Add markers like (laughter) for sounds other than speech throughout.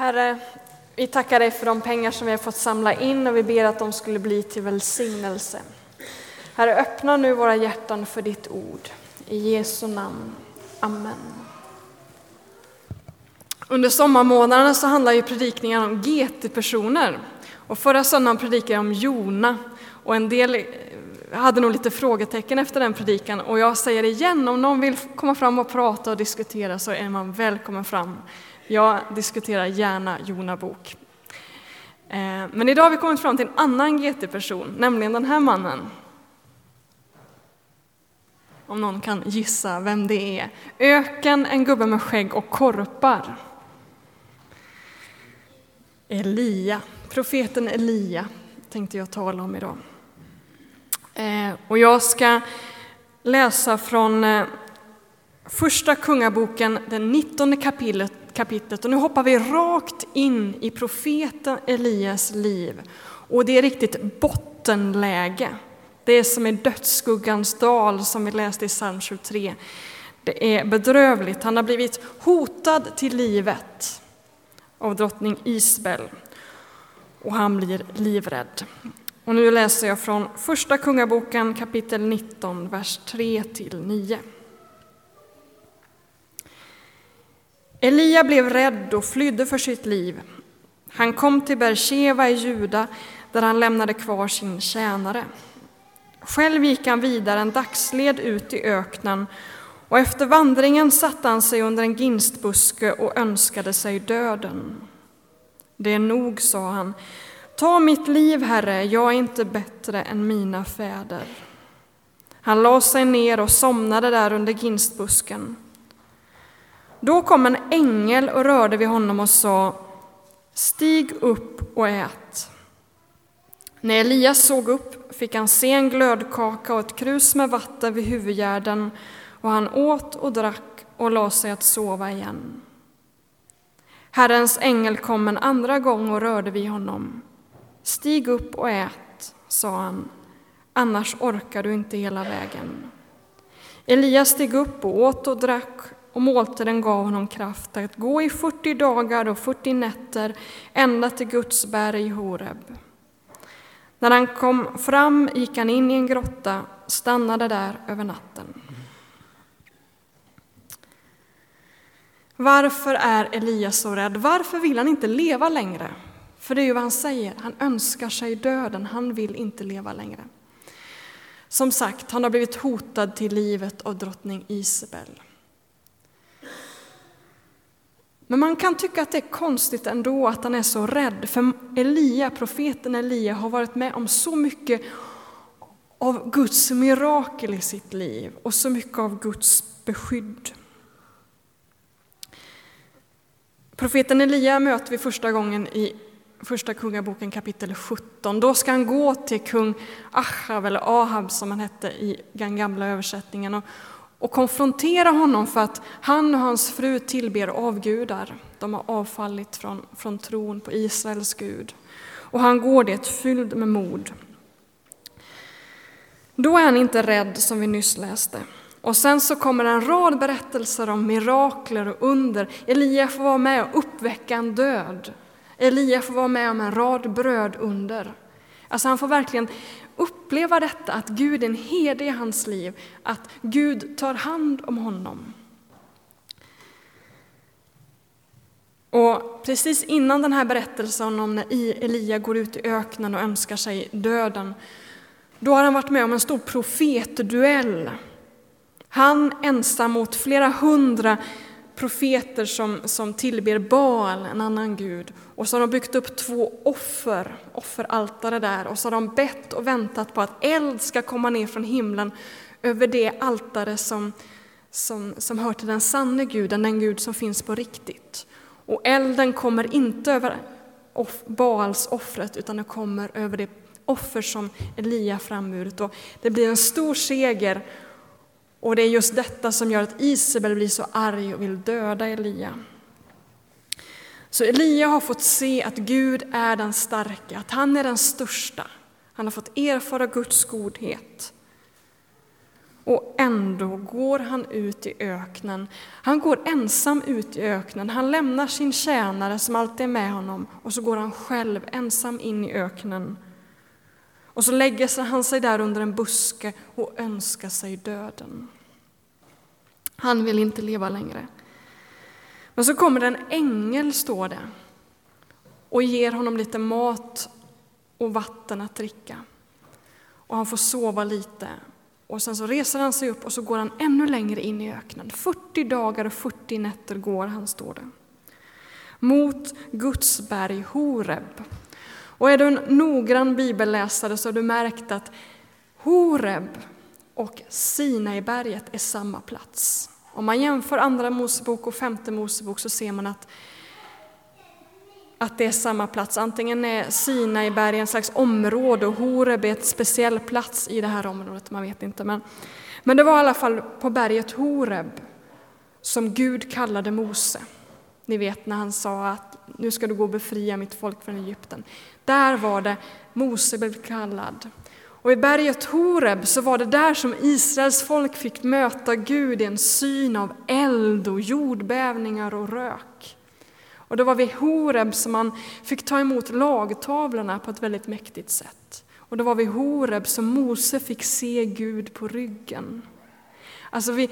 Herre, vi tackar dig för de pengar som vi har fått samla in och vi ber att de skulle bli till välsignelse. Herre, öppna nu våra hjärtan för ditt ord. I Jesu namn. Amen. Under sommarmånaderna så handlar ju predikningarna om GT-personer. Och förra söndagen predikade jag om Jona och en del eh, hade nog lite frågetecken efter den predikan och jag säger igen, om någon vill komma fram och prata och diskutera så är man välkommen fram. Jag diskuterar gärna Jona bok. Eh, men idag har vi kommit fram till en annan GT-person, nämligen den här mannen. Om någon kan gissa vem det är. Öken, en gubbe med skägg och korpar. Elia, profeten Elia tänkte jag tala om idag. Eh, och jag ska läsa från eh, Första Kungaboken, det 19 kapitlet, kapitlet. Och nu hoppar vi rakt in i profeten Elias liv. Och det är riktigt bottenläge. Det är som i dödsskuggans dal som vi läste i psalm 23. Det är bedrövligt. Han har blivit hotad till livet av drottning Isbel och han blir livrädd. Och nu läser jag från Första Kungaboken kapitel 19, vers 3 till 9. Elia blev rädd och flydde för sitt liv. Han kom till Bersheva i Juda där han lämnade kvar sin tjänare. Själv gick han vidare en dagsled ut i öknen och efter vandringen satte han sig under en ginstbuske och önskade sig döden. Det är nog, sa han. Ta mitt liv, Herre, jag är inte bättre än mina fäder. Han lade sig ner och somnade där under ginstbusken. Då kom en ängel och rörde vid honom och sa Stig upp och ät. När Elias såg upp fick han se en glödkaka och ett krus med vatten vid huvudgärden och han åt och drack och lade sig att sova igen. Herrens ängel kom en andra gång och rörde vid honom. Stig upp och ät, sa han, annars orkar du inte hela vägen. Elias steg upp och åt och drack och måltiden gav honom kraft att gå i 40 dagar och 40 nätter ända till Guds berg Horeb. När han kom fram gick han in i en grotta, stannade där över natten. Varför är Elias så rädd? Varför vill han inte leva längre? För det är ju vad han säger, han önskar sig döden, han vill inte leva längre. Som sagt, han har blivit hotad till livet av drottning Isabel. Men man kan tycka att det är konstigt ändå att han är så rädd, för Elia, profeten Elia har varit med om så mycket av Guds mirakel i sitt liv och så mycket av Guds beskydd. Profeten Elia möter vi första gången i Första Kungaboken kapitel 17. Då ska han gå till kung Achav, eller Ahab som han hette i den gamla översättningen, och, och konfrontera honom för att han och hans fru tillber avgudar. De har avfallit från, från tron på Israels Gud. Och han går det fylld med mod. Då är han inte rädd som vi nyss läste. Och sen så kommer en rad berättelser om mirakler och under. Elia får vara med och uppväcka en död. Elia får vara med om en rad bröd under. Alltså han får verkligen uppleva detta, att Gud är en herde i hans liv, att Gud tar hand om honom. Och precis innan den här berättelsen om när Elia går ut i öknen och önskar sig döden, då har han varit med om en stor profetduell. Han ensam mot flera hundra profeter som, som tillber Baal, en annan gud. Och så har de byggt upp två offer, offeraltare där, och så har de bett och väntat på att eld ska komma ner från himlen över det altare som, som, som hör till den sanne guden, den gud som finns på riktigt. Och elden kommer inte över off, Baals offret, utan den kommer över det offer som Elia framburit. Och det blir en stor seger och det är just detta som gör att Isabel blir så arg och vill döda Elia. Så Elia har fått se att Gud är den starka, att han är den största. Han har fått erfara Guds godhet. Och ändå går han ut i öknen. Han går ensam ut i öknen. Han lämnar sin tjänare som alltid är med honom och så går han själv ensam in i öknen. Och så lägger han sig där under en buske och önskar sig döden. Han vill inte leva längre. Men så kommer det en ängel, står det, och ger honom lite mat och vatten att dricka. Och han får sova lite. Och sen så reser han sig upp och så går han ännu längre in i öknen. 40 dagar och 40 nätter går han, står det. Mot Guds berg Horeb. Och är du en noggrann bibelläsare så har du märkt att Horeb och Sinaiberget är samma plats. Om man jämför Andra Mosebok och Femte Mosebok så ser man att, att det är samma plats. Antingen är Sinaiberg en slags område och Horeb är ett speciell plats i det här området, man vet inte. Men, men det var i alla fall på berget Horeb som Gud kallade Mose. Ni vet när han sa att nu ska du gå och befria mitt folk från Egypten. Där var det Mose blev kallad. Och i berget Horeb så var det där som Israels folk fick möta Gud i en syn av eld och jordbävningar och rök. Och det var vid Horeb som man fick ta emot lagtavlorna på ett väldigt mäktigt sätt. Och det var vid Horeb som Mose fick se Gud på ryggen. Alltså vid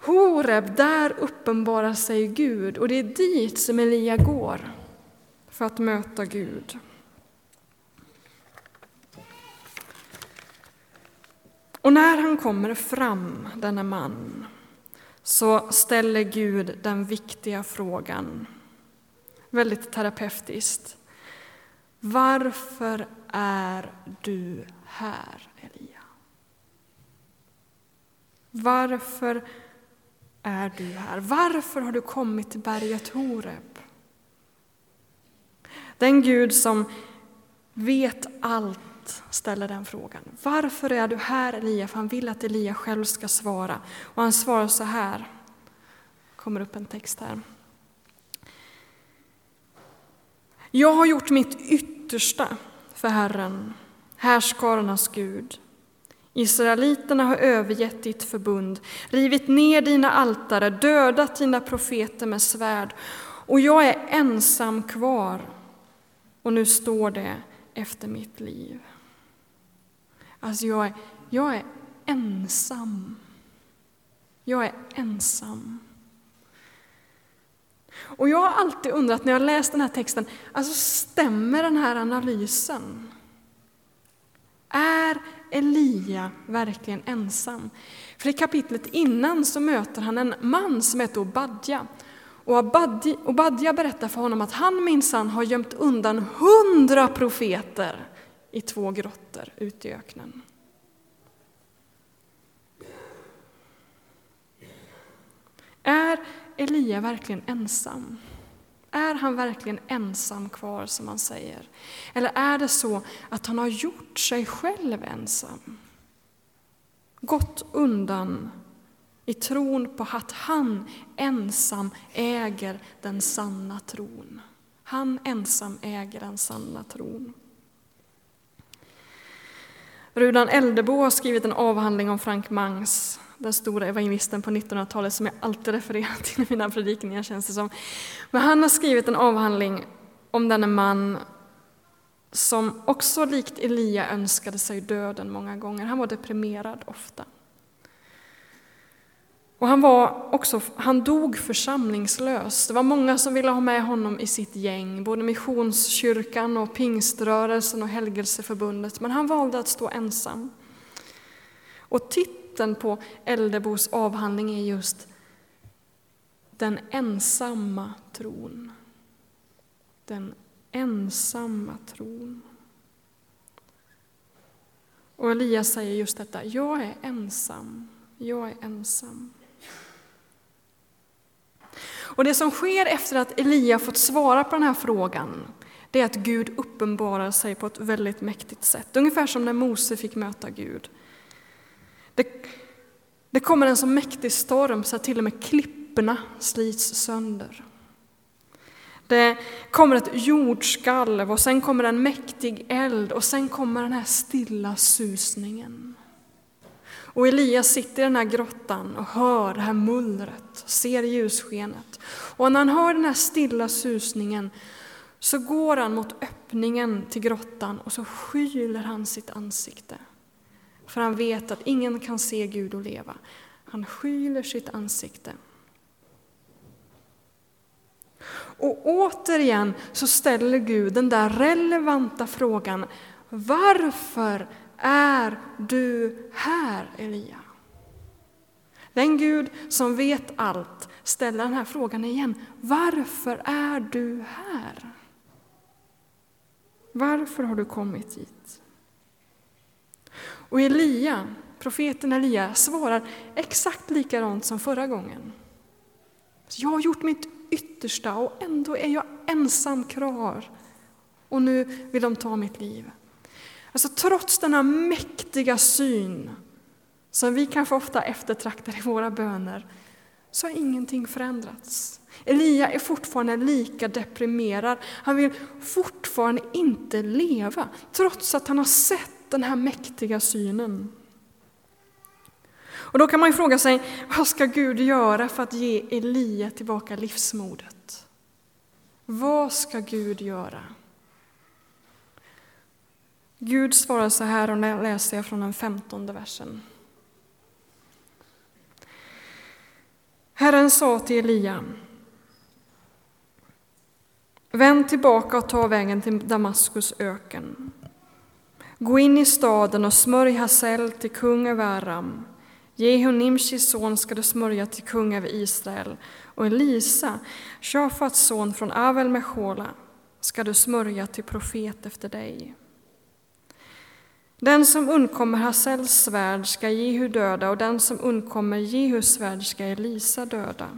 Horeb, där uppenbarar sig Gud och det är dit som Elia går för att möta Gud. Och när han kommer fram, denna man, så ställer Gud den viktiga frågan, väldigt terapeutiskt. Varför är du här, Elia? Varför är du här? Varför har du kommit till berget Horeb? Den Gud som vet allt ställer den frågan. Varför är du här Elia? För han vill att Elia själv ska svara. Och han svarar så här. kommer upp en text här. Jag har gjort mitt yttersta för Herren, härskarornas Gud. Israeliterna har övergett ditt förbund, rivit ner dina altare, dödat dina profeter med svärd. Och jag är ensam kvar, och nu står det efter mitt liv. Alltså jag är, jag är ensam. Jag är ensam. Och jag har alltid undrat när jag läst den här texten, alltså stämmer den här analysen? Elia verkligen ensam? För i kapitlet innan så möter han en man som heter Obadja. Och Obadja berättar för honom att han minsann har gömt undan hundra profeter i två grottor ute i öknen. Är Elia verkligen ensam? Är han verkligen ensam kvar, som man säger? Eller är det så att han har gjort sig själv ensam? Gått undan i tron på att han ensam äger den sanna tron. Han ensam äger den sanna tron. Rudan Eldebo har skrivit en avhandling om Frank Mangs, den stora evangelisten på 1900-talet som jag alltid refererar (laughs) till i mina predikningar känns det som. Men han har skrivit en avhandling om denne man som också likt Elia önskade sig döden många gånger. Han var deprimerad ofta. Och han, var också, han dog församlingslös. Det var många som ville ha med honom i sitt gäng, både Missionskyrkan och Pingströrelsen och Helgelseförbundet, men han valde att stå ensam. Och titeln på Eldebos avhandling är just Den ensamma tron. Den ensamma tron. Och Elias säger just detta, jag är ensam, jag är ensam. Och det som sker efter att Elia fått svara på den här frågan, det är att Gud uppenbarar sig på ett väldigt mäktigt sätt. Ungefär som när Mose fick möta Gud. Det, det kommer en så mäktig storm så att till och med klipporna slits sönder. Det kommer ett jordskalv och sen kommer en mäktig eld och sen kommer den här stilla susningen. Och Elias sitter i den här grottan och hör det här mullret, ser ljusskenet. Och när han hör den här stilla susningen så går han mot öppningen till grottan och så skyler han sitt ansikte. För han vet att ingen kan se Gud och leva. Han skyler sitt ansikte. Och återigen så ställer Gud den där relevanta frågan Varför är du här, Elia? Den Gud som vet allt ställer den här frågan igen. Varför är du här? Varför har du kommit hit? Och Elia, profeten Elia, svarar exakt likadant som förra gången. Jag har gjort mitt yttersta och ändå är jag ensam kvar. Och nu vill de ta mitt liv. Alltså trots denna mäktiga syn som vi kanske ofta eftertraktar i våra böner så har ingenting förändrats. Elia är fortfarande lika deprimerad. Han vill fortfarande inte leva trots att han har sett den här mäktiga synen. Och då kan man ju fråga sig, vad ska Gud göra för att ge Elia tillbaka livsmodet? Vad ska Gud göra? Gud svarar så här, och nu läser jag från den femtonde versen. Herren sa till Elia, vänd tillbaka och ta vägen till Damaskus öken. Gå in i staden och smörj Hassel till kung över Aram. Jehu Nimshis son ska du smörja till kung över Israel och Elisa, Shafats son från Avel Mechola, ska du smörja till profet efter dig. Den som undkommer Hassels svärd ska Jehu döda och den som undkommer Jehus svärd ska Elisa döda.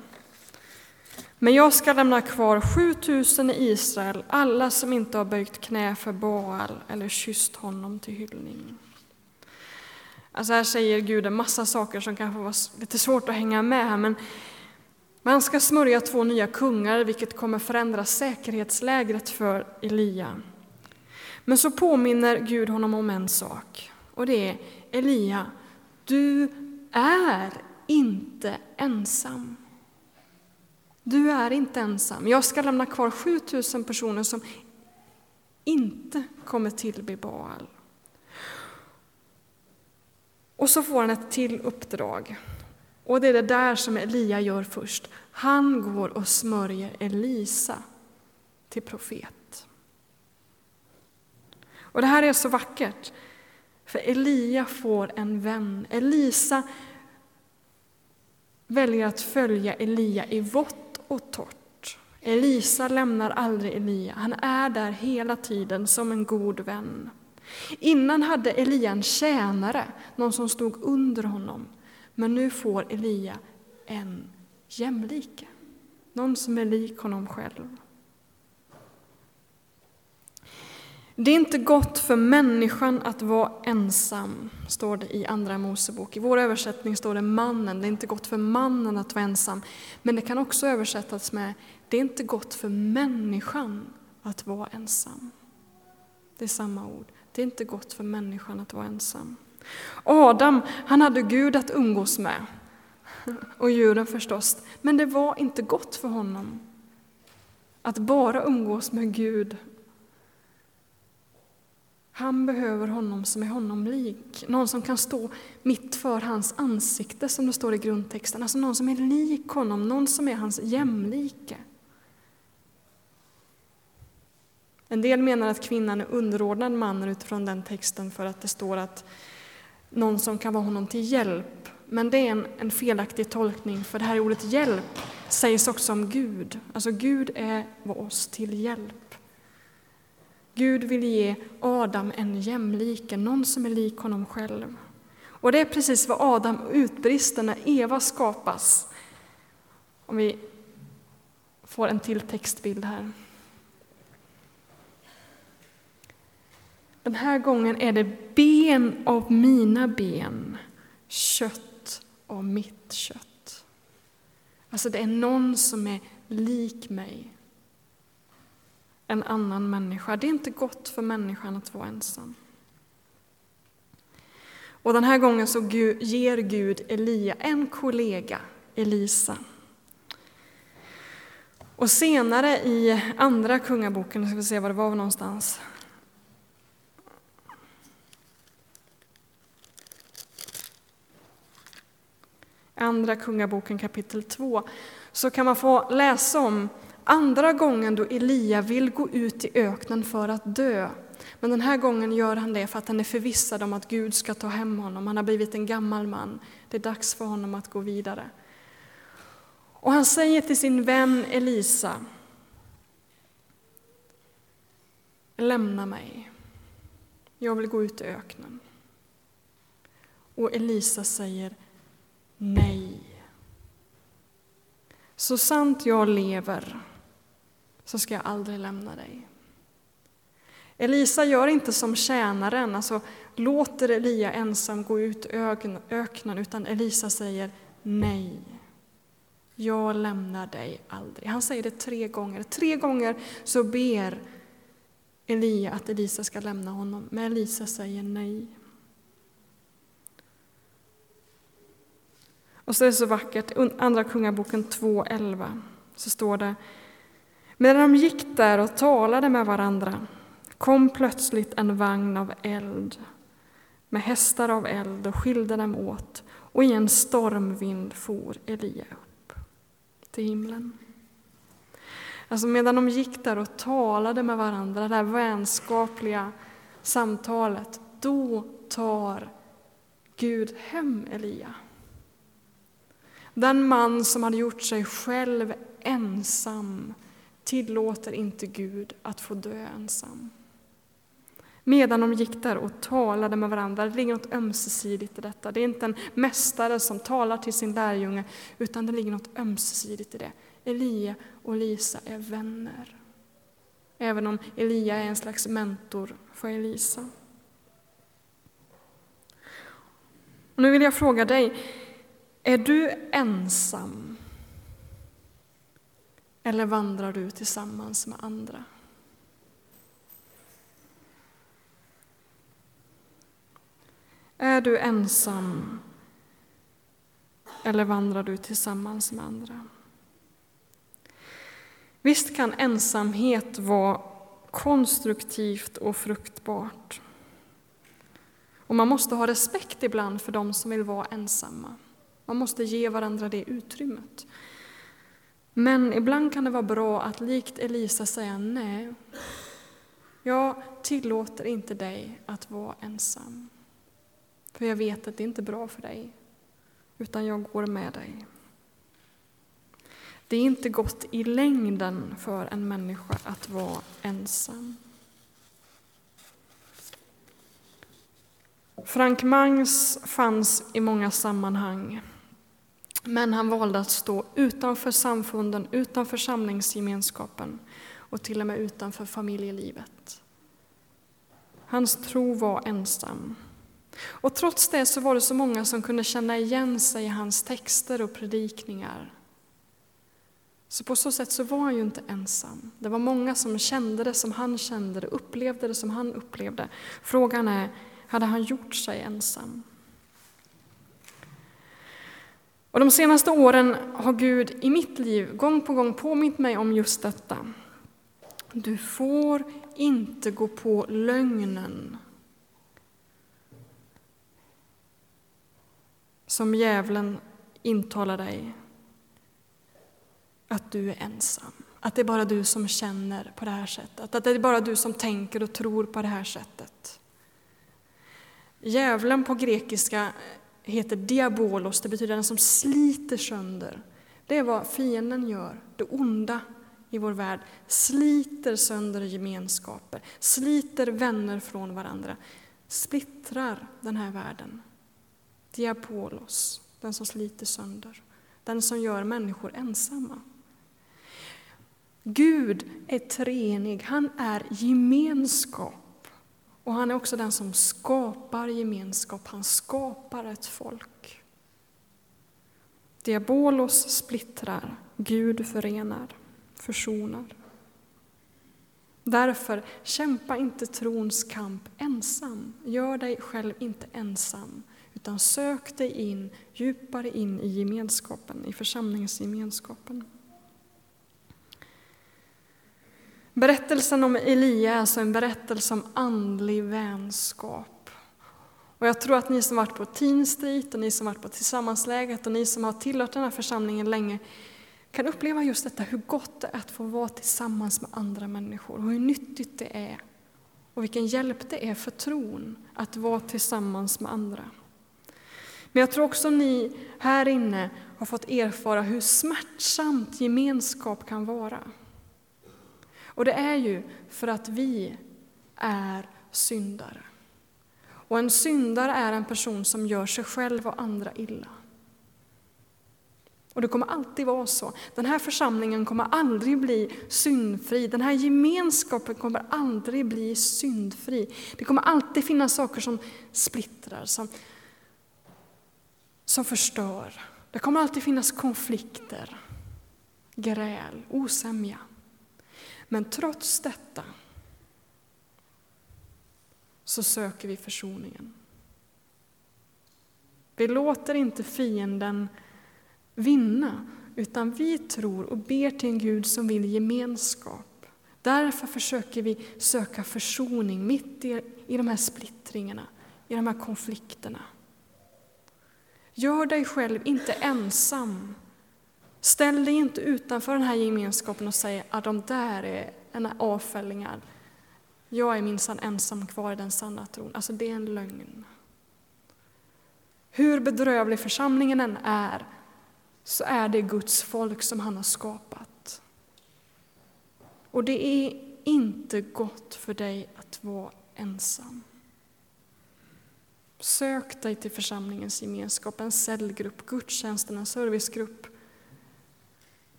Men jag ska lämna kvar 7000 i Israel, alla som inte har böjt knä för Baal eller kysst honom till hyllning. Alltså här säger Gud en massa saker som kanske var lite svårt att hänga med här, men man ska smörja två nya kungar, vilket kommer förändra säkerhetslägret för Elia. Men så påminner Gud honom om en sak, och det är Elia, du är inte ensam. Du är inte ensam. Jag ska lämna kvar 7000 personer som inte kommer tillbe Baal. Och så får han ett till uppdrag. Och det är det där som Elia gör först. Han går och smörjer Elisa till profet. Och det här är så vackert, för Elia får en vän. Elisa väljer att följa Elia i vått och torrt. Elisa lämnar aldrig Elia, han är där hela tiden som en god vän. Innan hade Elia en tjänare, någon som stod under honom. Men nu får Elia en jämlike, någon som är lik honom själv. Det är inte gott för människan att vara ensam, står det i Andra Mosebok. I vår översättning står det mannen. Det är inte gott för mannen att vara ensam. Men det kan också översättas med det är inte gott för människan att vara ensam. Det är samma ord. Det är inte gott för människan att vara ensam. Adam, han hade Gud att umgås med, och djuren förstås, men det var inte gott för honom att bara umgås med Gud. Han behöver honom som är honom lik, någon som kan stå mitt för hans ansikte, som det står i grundtexten, alltså någon som är lik honom, någon som är hans jämlike. En del menar att kvinnan är underordnad mannen utifrån den texten för att det står att någon som kan vara honom till hjälp. Men det är en, en felaktig tolkning, för det här ordet hjälp sägs också om Gud. Alltså Gud är oss till hjälp. Gud vill ge Adam en jämlike, någon som är lik honom själv. Och det är precis vad Adam utbrister när Eva skapas. Om vi får en till textbild här. Den här gången är det ben av mina ben, kött av mitt kött. Alltså det är någon som är lik mig. En annan människa. Det är inte gott för människan att vara ensam. Och den här gången så ger Gud Elia en kollega, Elisa. Och senare i andra kungaboken, ska vi se var det var någonstans. Andra kungaboken kapitel 2 så kan man få läsa om andra gången då Elia vill gå ut i öknen för att dö. Men den här gången gör han det för att han är förvissad om att Gud ska ta hem honom. Han har blivit en gammal man. Det är dags för honom att gå vidare. Och han säger till sin vän Elisa Lämna mig. Jag vill gå ut i öknen. Och Elisa säger nej. Så sant jag lever så ska jag aldrig lämna dig. Elisa gör inte som tjänaren, alltså låter Elia ensam gå ut i öknen, utan Elisa säger nej. Jag lämnar dig aldrig. Han säger det tre gånger. Tre gånger så ber Elia att Elisa ska lämna honom, men Elisa säger nej. Och så är det så vackert, Andra Kungaboken 2.11, så står det Medan de gick där och talade med varandra kom plötsligt en vagn av eld med hästar av eld och skilde dem åt, och i en stormvind for Elia upp till himlen. Alltså medan de gick där och talade med varandra, det här vänskapliga samtalet, då tar Gud hem Elia. Den man som hade gjort sig själv ensam tillåter inte Gud att få dö ensam. Medan de gick där och talade med varandra, det ligger något ömsesidigt i detta. Det är inte en mästare som talar till sin lärjunge, utan det ligger något ömsesidigt i det. Elia och Lisa är vänner. Även om Elia är en slags mentor för Elisa. Och nu vill jag fråga dig, är du ensam? Eller vandrar du tillsammans med andra? Är du ensam eller vandrar du tillsammans med andra? Visst kan ensamhet vara konstruktivt och fruktbart. Och man måste ha respekt ibland för de som vill vara ensamma. Man måste ge varandra det utrymmet. Men ibland kan det vara bra att likt Elisa säga nej. Jag tillåter inte dig att vara ensam. För jag vet att det inte är bra för dig, utan jag går med dig. Det är inte gott i längden för en människa att vara ensam. Frank Mangs fanns i många sammanhang, men han valde att stå utanför samfunden, utanför samlingsgemenskapen och till och med utanför familjelivet. Hans tro var ensam. Och trots det så var det så många som kunde känna igen sig i hans texter och predikningar. Så på så sätt så var han ju inte ensam. Det var många som kände det som han kände det, upplevde det som han upplevde. Frågan är, hade han gjort sig ensam? Och de senaste åren har Gud i mitt liv gång på gång påmint mig om just detta. Du får inte gå på lögnen som djävulen intalar dig att du är ensam. Att det är bara du som känner på det här sättet. Att det är bara du som tänker och tror på det här sättet. Djävulen på grekiska heter diabolos, det betyder den som sliter sönder. Det är vad fienden gör, det onda i vår värld. Sliter sönder gemenskaper, sliter vänner från varandra, splittrar den här världen. Diabolos, den som sliter sönder, den som gör människor ensamma. Gud är treenig, han är gemenskap. Och han är också den som skapar gemenskap, han skapar ett folk. Diabolos splittrar, Gud förenar, försonar. Därför, kämpa inte trons kamp ensam. Gör dig själv inte ensam, utan sök dig in, djupare in i gemenskapen, i församlingsgemenskapen. Berättelsen om Elia är alltså en berättelse om andlig vänskap. Och jag tror att ni som varit på Teen Street och ni som varit på Tillsammansläget och ni som har tillhört den här församlingen länge kan uppleva just detta, hur gott det är att få vara tillsammans med andra människor och hur nyttigt det är och vilken hjälp det är för tron att vara tillsammans med andra. Men jag tror också ni här inne har fått erfara hur smärtsamt gemenskap kan vara. Och det är ju för att vi är syndare. Och en syndare är en person som gör sig själv och andra illa. Och det kommer alltid vara så. Den här församlingen kommer aldrig bli syndfri. Den här gemenskapen kommer aldrig bli syndfri. Det kommer alltid finnas saker som splittrar, som, som förstör. Det kommer alltid finnas konflikter, gräl, osämja. Men trots detta så söker vi försoningen. Vi låter inte fienden vinna, utan vi tror och ber till en Gud som vill gemenskap. Därför försöker vi söka försoning mitt i, i de här splittringarna, i de här konflikterna. Gör dig själv inte ensam. Ställ dig inte utanför den här gemenskapen och säg att de där är en avfällingar. Jag är minsann ensam kvar i den sanna tron. Alltså det är en lögn. Hur bedrövlig församlingen än är så är det Guds folk som han har skapat. Och det är inte gott för dig att vara ensam. Sök dig till församlingens gemenskap, en cellgrupp, gudstjänsten, en servicegrupp,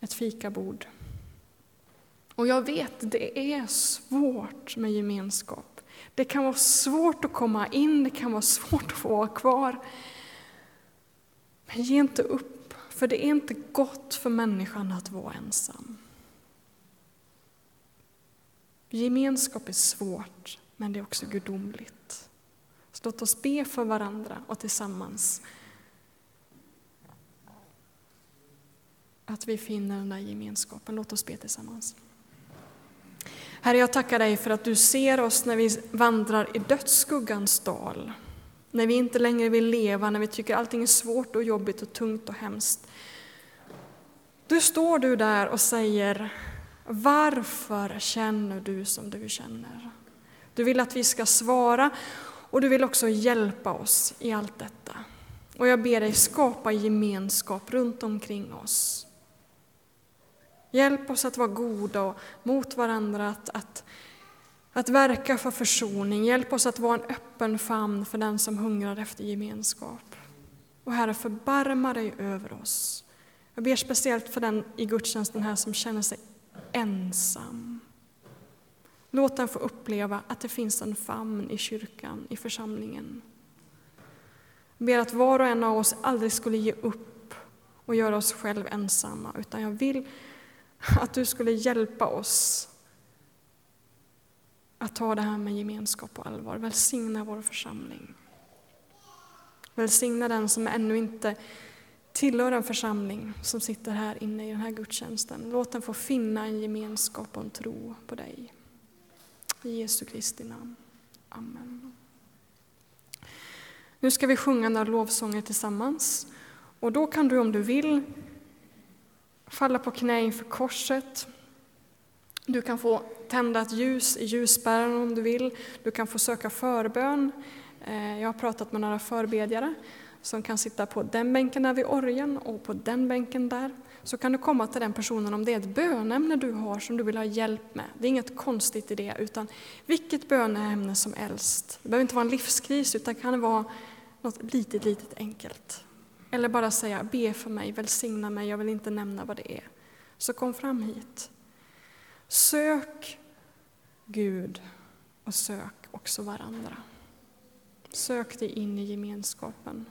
ett fikabord. Och jag vet, det är svårt med gemenskap. Det kan vara svårt att komma in, det kan vara svårt att få vara kvar. Men ge inte upp. För det är inte gott för människan att vara ensam. Gemenskap är svårt, men det är också gudomligt. Så låt oss be för varandra och tillsammans att vi finner den där gemenskapen. Låt oss be tillsammans. Herre, jag tackar dig för att du ser oss när vi vandrar i dödsskuggans dal. När vi inte längre vill leva, när vi tycker allting är svårt och jobbigt och tungt och hemskt. Då står du där och säger, varför känner du som du känner? Du vill att vi ska svara och du vill också hjälpa oss i allt detta. Och jag ber dig skapa gemenskap runt omkring oss. Hjälp oss att vara goda mot varandra, att, att att verka för försoning. Hjälp oss att vara en öppen famn för den som hungrar efter gemenskap. Och Herre, förbarma dig över oss. Jag ber speciellt för den i gudstjänsten här som känner sig ensam. Låt den få uppleva att det finns en famn i kyrkan, i församlingen. Jag ber att var och en av oss aldrig skulle ge upp och göra oss själva ensamma, utan jag vill att du skulle hjälpa oss att ta det här med gemenskap på allvar. Välsigna vår församling. Välsigna den som ännu inte tillhör en församling som sitter här inne i den här gudstjänsten. Låt den få finna en gemenskap och en tro på dig. I Jesu Kristi namn. Amen. Nu ska vi sjunga några lovsånger tillsammans. Och då kan du om du vill falla på knä inför korset du kan få tända ett ljus i ljusbäraren om du vill. Du kan få söka förbön. Eh, jag har pratat med några förbedjare som kan sitta på den bänken där vid orgeln och på den bänken där. Så kan du komma till den personen om det är ett bönämne du har som du vill ha hjälp med. Det är inget konstigt i det, utan vilket bönämne som helst. Det behöver inte vara en livskris, utan det kan vara något litet, litet enkelt. Eller bara säga, be för mig, välsigna mig, jag vill inte nämna vad det är. Så kom fram hit. Sök Gud och sök också varandra. Sök dig in i gemenskapen.